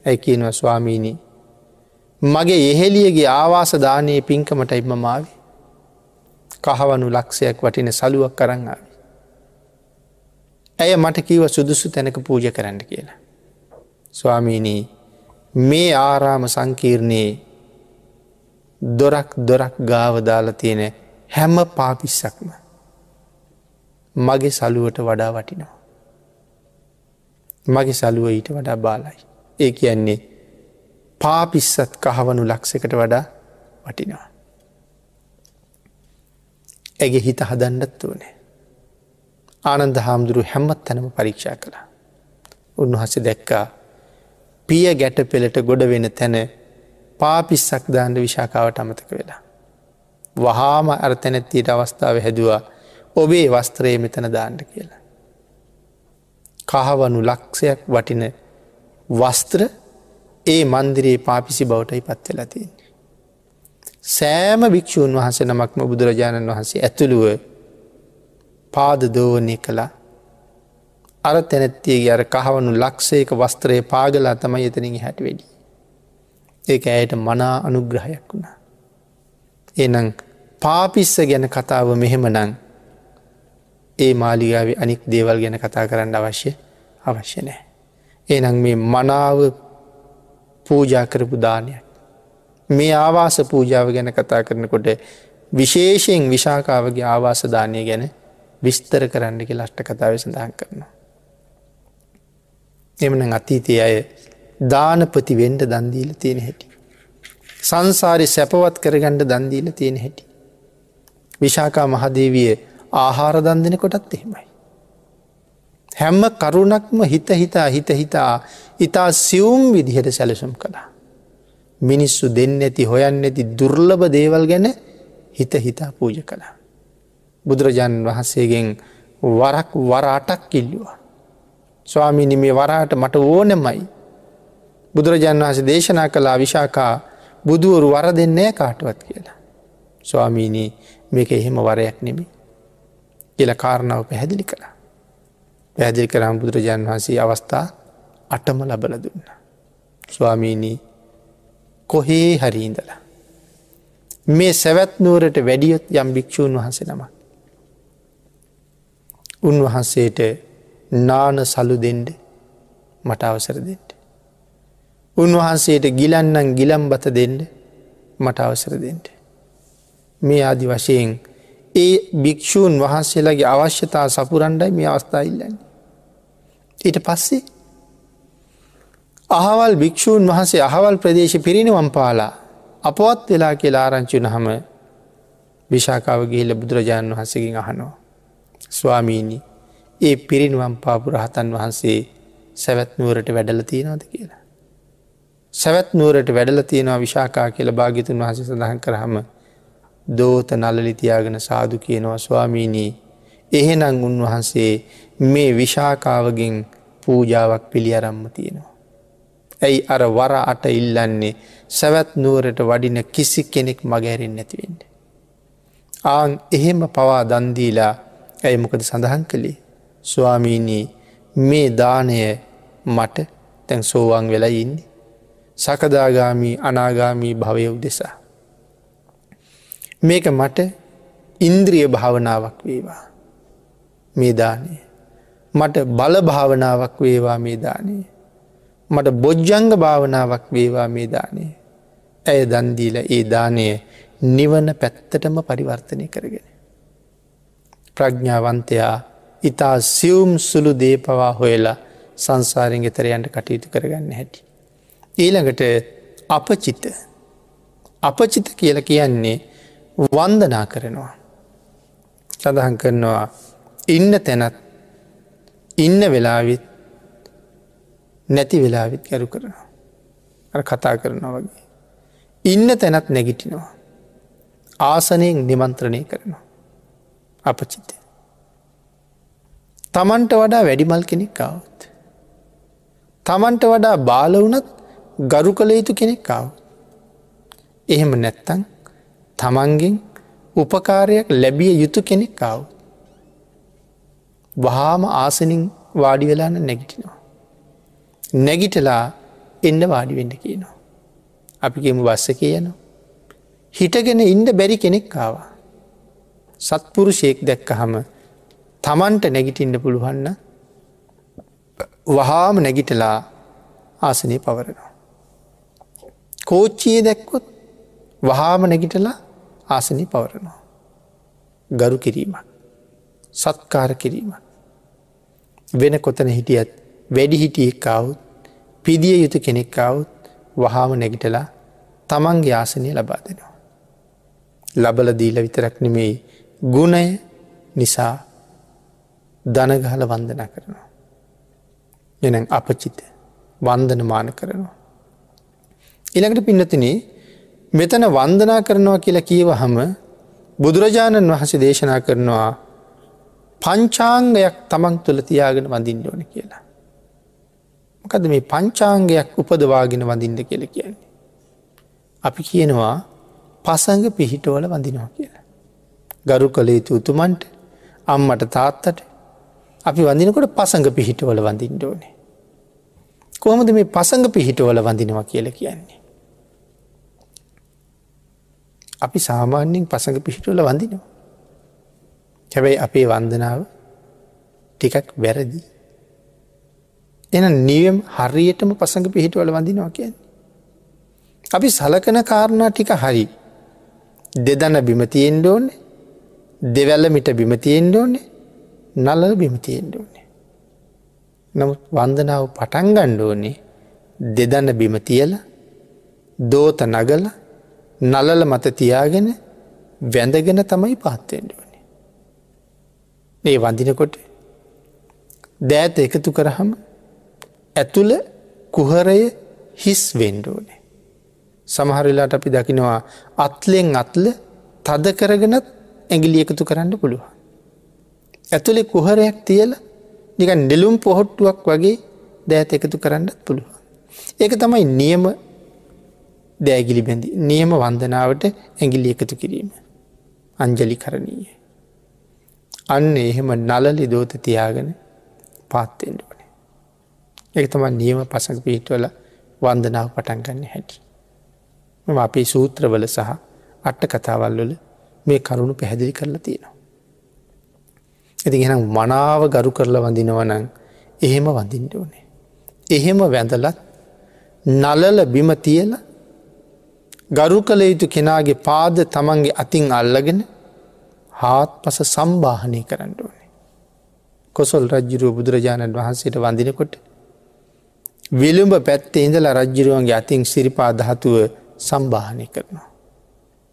ඇයි කියනවා ස්වාමීණී මගේ එහෙලියගේ ආවාස දානයේ පින්කමට ඉම මාවේ. කහවනු ලක්ෂයක් වටින සලුවක් කරංආාව. ඇය මට කීව සුදුසු තැනක පූජ කරන්න කියලා. ස්වාමීනී මේ ආරාම සංකීර්ණයේ දොරක් දොරක් ගාව දාලා තියෙන හැම පාපිස්සක්ම මගේ සලුවට වඩා වටිනවා. මගේ සලුව ඊට වඩා බාලයි. ඒ කියන්නේ පාපිස්සත් කහවනු ලක්සකට වඩා වටිනවා. ඇගේ හිත හදන්නත් ඕනේ. ආනන්ද හාමුදුරු හැම්මත් තැනම පරීක්ෂා කළා. උන්වහස දැක්කා පිය ගැට පෙළට ගොඩ වෙන තැන පාපිස්සක් දාන්ඩ විශාකාවට අමතක වෙලා. වහාම අර තැනැත්තියට අවස්ථාව හැදවා ඔබේ වස්ත්‍රයේ මෙතන දාණ්ඩ කියලා. කහවනු ලක්ෂයක් වටින වස්ත්‍ර ඒ මන්දිරයේ පාපිසි බවටයි පත්වෙලතින්නේ. සෑම භික්‍ෂූන් වහස නමක්ම බුදුරජාණන් වහන්සේ ඇතුළුව පාද දෝවනය කළා අර තැනැත්තියගේ අර කහවනු ලක්ෂයක වස්ත්‍රය පාගලා තමයි එතනින් හැට වැඩි. ඒක ඇයට මනා අනුග්‍රහයක් වුණා. එනං පාපිස්ස ගැන කතාව මෙහෙම නං ඒ මාලිගාව අනික් දේවල් ගැන කතා කරන්න අවශ්‍ය අවශ්‍ය නෑ. එනං මේ මනාව පූජා කරපු දානයක්. මේ ආවාස පූජාව ගැන කතා කරනකොට විශේෂයෙන් විශාකාවගේ ආවාසධානය ගැන විස්තර කරන්න කිය ලට්ට කතාව සඳහන් කරනවා. එමන අතීතය අය දානපති වෙන්ඩ දන්දීල තියෙන හැටි. සංසාරය සැපවත් කරගණ්ඩ දන්දීල තියෙන හැටි. විශාකා මහදේවිය ආහාර දන්දන කොටත් එහෙමයි. හැම්ම කරුණක්ම හිත හිතා හිත හිතා ඉතා සියුම් විදිහට සැලසුම් කළා. මිනිස්සු දෙන්න ඇති හොයන්න ඇති දුර්ලභ දේවල් ගැන හිත හිතා පූජ කළා. බුදුරජාණන් වහන්සේගෙන් වරක් වරාටක් කිල්ලවා. ස්වාමීනි මේ වරාට මට ඕනෙමයි. බුදුරජාණන් වහස දේශනා කලා විශාකා බුදුවරු වර දෙන්නෑ කාටුවත් කියලා. ස්වාමීනී මේක එහෙම වරයක් නෙමි. කියල කාරණාව පැහැදිලි කළා. පැදිලි කරම් බුදුරජාණන් වහන්සේ අවස්ථා අටම ලබල දුන්න. ස්වාමීනී කොහේ හරිීඳලා. මේ සැවැත් නුවරට වැඩියොත් යම් භික්‍ෂූන් වහන්සේ නම. උන්වහන්සේට නාන සලු දෙන්ඩ මට අවසර දෙෙන්ට. උන්වහන්සේට ගිලන්නන් ගිලම් බත දෙන්න මට අවසර දෙෙන්ට. මේ ආදි වශයෙන් ඒ භික්‍ෂූන් වහන්සේලාගේ අවශ්‍යතා සපුරන්ඩයි මේ අවස්ථා ඉල්ලන්නේ. ඊට පස්සේ අහවල් භික්‍ෂූන් වහන්සේ අහවල් ප්‍රදේශ පිරිනිවම් පාලා අපවත් වෙලා කියලා ආරංචුන හම විශාකාව ගිහිල බුදුරජාණන් වහසකින් අහනවා. ස්වාමීණී ඒ පිරිනිවම් පාපු රහතන් වහන්සේ සැවැත් නුවරට වැඩල තියෙනවද කියලා. සැවැත් නුවරට වැඩල තියෙනවා විශාකා කියල භාගිතුන් වහස සඳහන් කරහම දෝත නලලිතියාගෙන සාදු කියනවා ස්වාමීනී එහෙනං උන්වහන්සේ මේ විශාකාවගෙන් පූජාවක් පිළි අරම්ම තියෙනවා. ඇයි අර වර අට ඉල්ලන්නේ සැවැත් නුවරට වඩින කිසි කෙනෙක් මගැරෙන් නැතිවෙන්න. ආං එහෙම පවා දන්දීලා ඇයි මොකද සඳහන් කළේ. ස්වාමීනී මේ දානය මට තැන් සෝවන් වෙලා ඉන්නේ. සකදාගාමී අනාගාමී භවය උදෙසා. මේක මට ඉන්ද්‍රිය භාවනාවක් වේවා. මේ දානය. මට බල භාවනාවක් වේවා මේ දානය. මට බොජ්ජංග භාවනාවක් වේවා මේ දානය. ඇය දන්දීල ඒ දානය නිවන පැත්තටම පරිවර්තනය කරගෙන. ප්‍රඥාවන්තයා ඉතා සියුම් සුළු දේපවා හොයලා සංසාරෙන් ගෙතරයන්ට කටයුතු කරගන්න හැටි. ඊළඟට අපචිත අපචිත කියල කියන්නේ වන්දනා කරනවා. සඳහන් කරනවා ඉන්න තැනත් ඉන්න වෙලාවිත් නැති වෙලාවිත් ගැරු කරනවා. අ කතා කරනවා වගේ. ඉන්න තැනත් නැගිටිනවා. ආසනයෙන් නිමන්ත්‍රණය කරනවා. අපචිතය. තමන්ට වඩා වැඩිමල් කෙනෙක් කවත්. තමන්ට වඩා බාලවනත් ගරු කළ යුතු කෙනෙක් කවත්. එහෙම නැත්තං තමන්ගෙන් උපකාරයක් ලැබිය යුතු කෙනෙක් කවුත්. වහාම ආසනින් වාඩි වෙලාන නැගිටිනවා. නැගිටලා එන්න වාඩි වෙන්න කියනවා. අපිගෙම වස්ස කියනවා. හිටගෙන ඉන්ඩ බැරි කෙනෙක් කාවා. සත්පුරු ශේක් දැක්ක හම තමන්ට නැගිටින්න පුළුවන්න වහාම නැගිටලා ආසනය පවරනවා. කෝච්චිය දැක්කොත් වහාම නැගිටලා ආසනී පවරනවා. ගරු කිරීමක්. සත්කාර කිරීමක්. වෙන කොතන හිටියත් වැඩි හිටියෙක් කවුත් පිදිය යුතු කෙනෙක් කවුත් වහාම නැගිටලා තමන්ගේ ආසනය ලබා දෙනවා. ලබල දීල විතරක් නෙමෙයි ගුණය නිසා දනගහල වන්දන කරනවා. එන අපචිත වන්දන මාන කරනවා. ඉළඟට පින්නතිනේ මෙතන වන්දනා කරනවා කියලා කියව හම බුදුරජාණන් වහස දේශනා කරනවා පංචාංගයක් තමන් තුළ තියාගෙන වඳින්න ඕන කියලා. මොකද මේ පංචාංගයක් උපදවාගෙන වඳින්න කියල කියන්නේ. අපි කියනවා පසඟ පිහිටවල වඳිනවා කියලා. ගරු කළ යුතු උතුමන්ට අම්මට තාත්තට අපි වඳිනකොට පසඟ පිහිටවල වඳින්ට ඕනේ. කොහොමද මේ පසඟ පිහිටවල වඳිනවා කියල කියන්නේ. අපි සාමාන්‍යෙන් පසඟ පිහිටුවල වඳිනවා. හැබැයි අපේ වන්දනාව ටිකක් වැරදි. එන නියම් හරියටම පසඟ පිහිටවල වඳිනවා කියන්නේ. අපි සලකන කාරණා ටික හරි දෙදන්න බිමතියෙන්ට ඕන්නේ දෙවැල්ල මිට බිමතියෙන්ට ඕන්නේ නල්ල බිමතියෙන්ට ඕන්නේ. නමුත් වන්දනාව පටන්ගණ්ඩ ඕනේ දෙදන්න බිමතියල දෝත නගල නලල මත තියාගෙන වැඳගෙන තමයි පාත්තෙන්ට ඕනේ. ඒ වඳිනකොට දෑත එකතු කරහම ඇතුළ කුහරය හිස් වෙන්ඩෝනේ. සමහරලාට අපි දකිනවා අත්ලෙන් අත්ල තද කරගෙනත් ඇගිලි එකතු කරන්න පුළුවන්. ඇතුළෙ කුහරයක් තියල නික නෙලුම් පොහොට්ටුවක් වගේ දෑත එකතු කරන්නත් පුළුවන්. ඒක තමයි නියම දෑගිලි බැඳි නියම වන්දනාවට ඇගිලි එකතු කිරීම. අංජලි කරණීය. අන්න එහෙම නලලි දෝත තියාගෙන පාත්තෙන්ට ඕනේ. එක තම නියම පසක පිහිටවල වන්දනාව පටන්ගන්න හැටි. මම අපේ සූත්‍රවල සහ අට්ට කතාවල්වල මේ කරුණු පැහැදිලි කරලා තියෙනවා. ඇති ගෙනම් මනාව ගරු කරලා වඳිනවනං එහෙම වඳින්ට ඕනේ. එහෙම වැඳලත් නලල බිම තියල ගරු කළ යුතු කෙනාගේ පාද තමන්ගේ අතින් අල්ලගෙන හාත් පස සම්බාහනය කරන්න ඕනේ. කොසොල් රජ්ජුරුව බුදුරජාණන් වහන්සේට වඳිනකොට. විළුම්ඹ පැත්තේ ඉඳලා රජ්ජිරුවන්ගේ අතින් සිරිපා දහතුව සම්බාහනය කරනවා.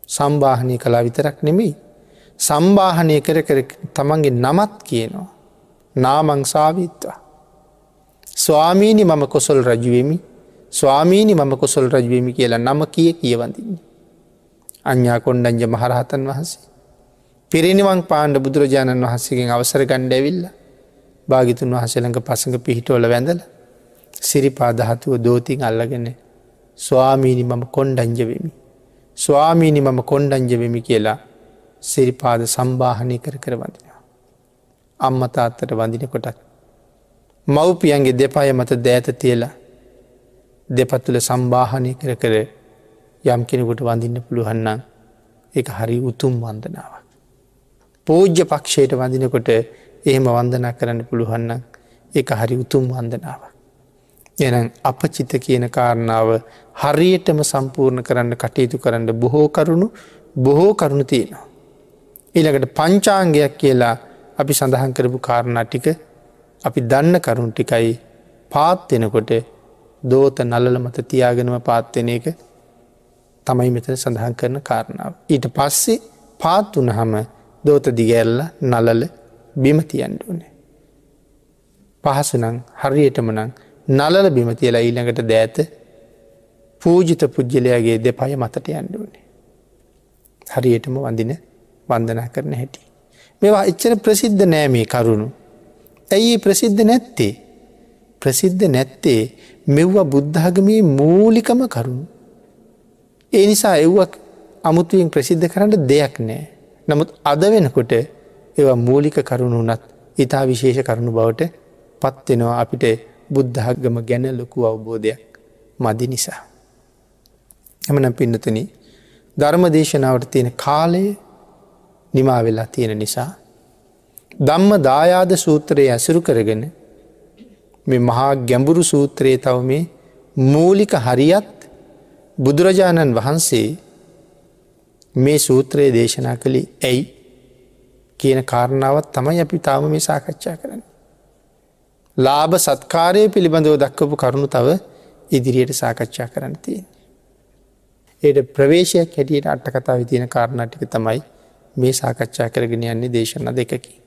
සම්බාහනය කලා විතරක් නෙමෙයි. සම්බාහනය කර කර තමන්ගේ නමත් කියනවා. නාමංසාවිත්වා. ස්වාමීණි මම කොසොල් රජුවමි ස්වාමීනි මම කොසොල් රජවීමි කියලා නම කිය කියවඳන්නේ. අඥා කොන්්ඩංජ මහරහතන් වහන්සේ. පිරිනිවන් පාණ්ඩ බුදුරජාණන් වහන්සේගෙන් අවසර ගණ්ඩ ඇවිල්ල භාගිතුන් වහසලඟ පසඟ පිහිටෝල වැඳල සිරිපාදහතුව දෝතින් අල්ලගෙන ස්වාමීනි මම කොන්්ඩංජවෙමි. ස්වාමීනි මම කොන්්ඩංජවෙමි කියලා සිරිපාද සම්බාහනය කර කර වඳිනවා. අම්මතාත්තට වඳින කොටත්. මව්පියන්ගේ දෙපාය මත දෑත තියලා දෙපත්තුල සම්බාහනය කර කර යම් කෙනෙකුට වඳින්න පුළුවන්නම් එක හරි උතුම් වන්දනාවක්. පෝජ්‍ය පක්ෂයට වඳිනකොට එහෙම වන්දනා කරන්න පුළුවන්නම් එක හරි උතුම් වන්දනාවක්. එනම් අපචිත කියන කාරණාව හරියටම සම්පූර්ණ කරන්න කටයුතු කරන්න බොහෝ කරුණු බොහෝ කරුණු තියෙනවා. ඊළඟට පංචාංගයක් කියලා අපි සඳහන් කරපු කාරණා ටික අපි දන්න කරුණු ටිකයි පාත්වෙනකොට දෝත නලල මත තියාගෙනම පාත්වෙන එක තමයි මෙතන සඳහන් කරන කාරණාව. ඊට පස්සේ පාත් වන හම දෝත දිගැල්ල නලල බිම තියන්ඩ ඕනේ. පහසුනං හරියටමනං නලල බිම තියලා ඊළඟට දෑත පූජිත පුද්ගලයාගේ දෙපය මතට යන්ඩුවනේ. හරියටම වඳින වන්දනා කරන හැටි. මේවා එච්චර ප්‍රසිද්ධ නෑ මේ කරුණු. ඇයි ප්‍රසිද්ධ නැත්තේ. ප්‍රසිද්ධ නැත්තේ මෙව්ව බුද්ධාගමී මූලිකම කරුණු. ඒ නිසා එව්වක් අමුතුවෙන් ප්‍රසිද්ධ කරන්න දෙයක් නෑ. නමුත් අද වෙනකොට ඒවා මූලික කරුණු වනත් ඉතා විශේෂ කරුණු බවට පත්වෙනවා අපිට බුද්ධහගම ගැන ලොකු අවබෝධයක් මදි නිසා. එමනම් පින්නතන ධර්ම දේශනාවට තියෙන කාලය නිමා වෙලා තියෙන නිසා. දම්ම දායාද සූත්‍රයේ ඇසුරු කරගෙන මේ මහා ගැඹුරු සූත්‍රයේ තව මේ මූලික හරියත් බුදුරජාණන් වහන්සේ මේ සූත්‍රයේ දේශනා කළේ ඇයි කියන කාරණාවත් තමයි අපි තාම මේ සාකච්ඡා කරන්න. ලාභ සත්කාරය පිළිබඳව දක්වපු කරුණු තව ඉදිරියට සාකච්ඡා කරන්න තියෙන්. ඒට ප්‍රවේශයක් හැටියට අට්ට කතාව තියෙන කාරණටික තමයි මේ සාකච්ඡා කරගෙන යන්නේ දේශන දෙකකි.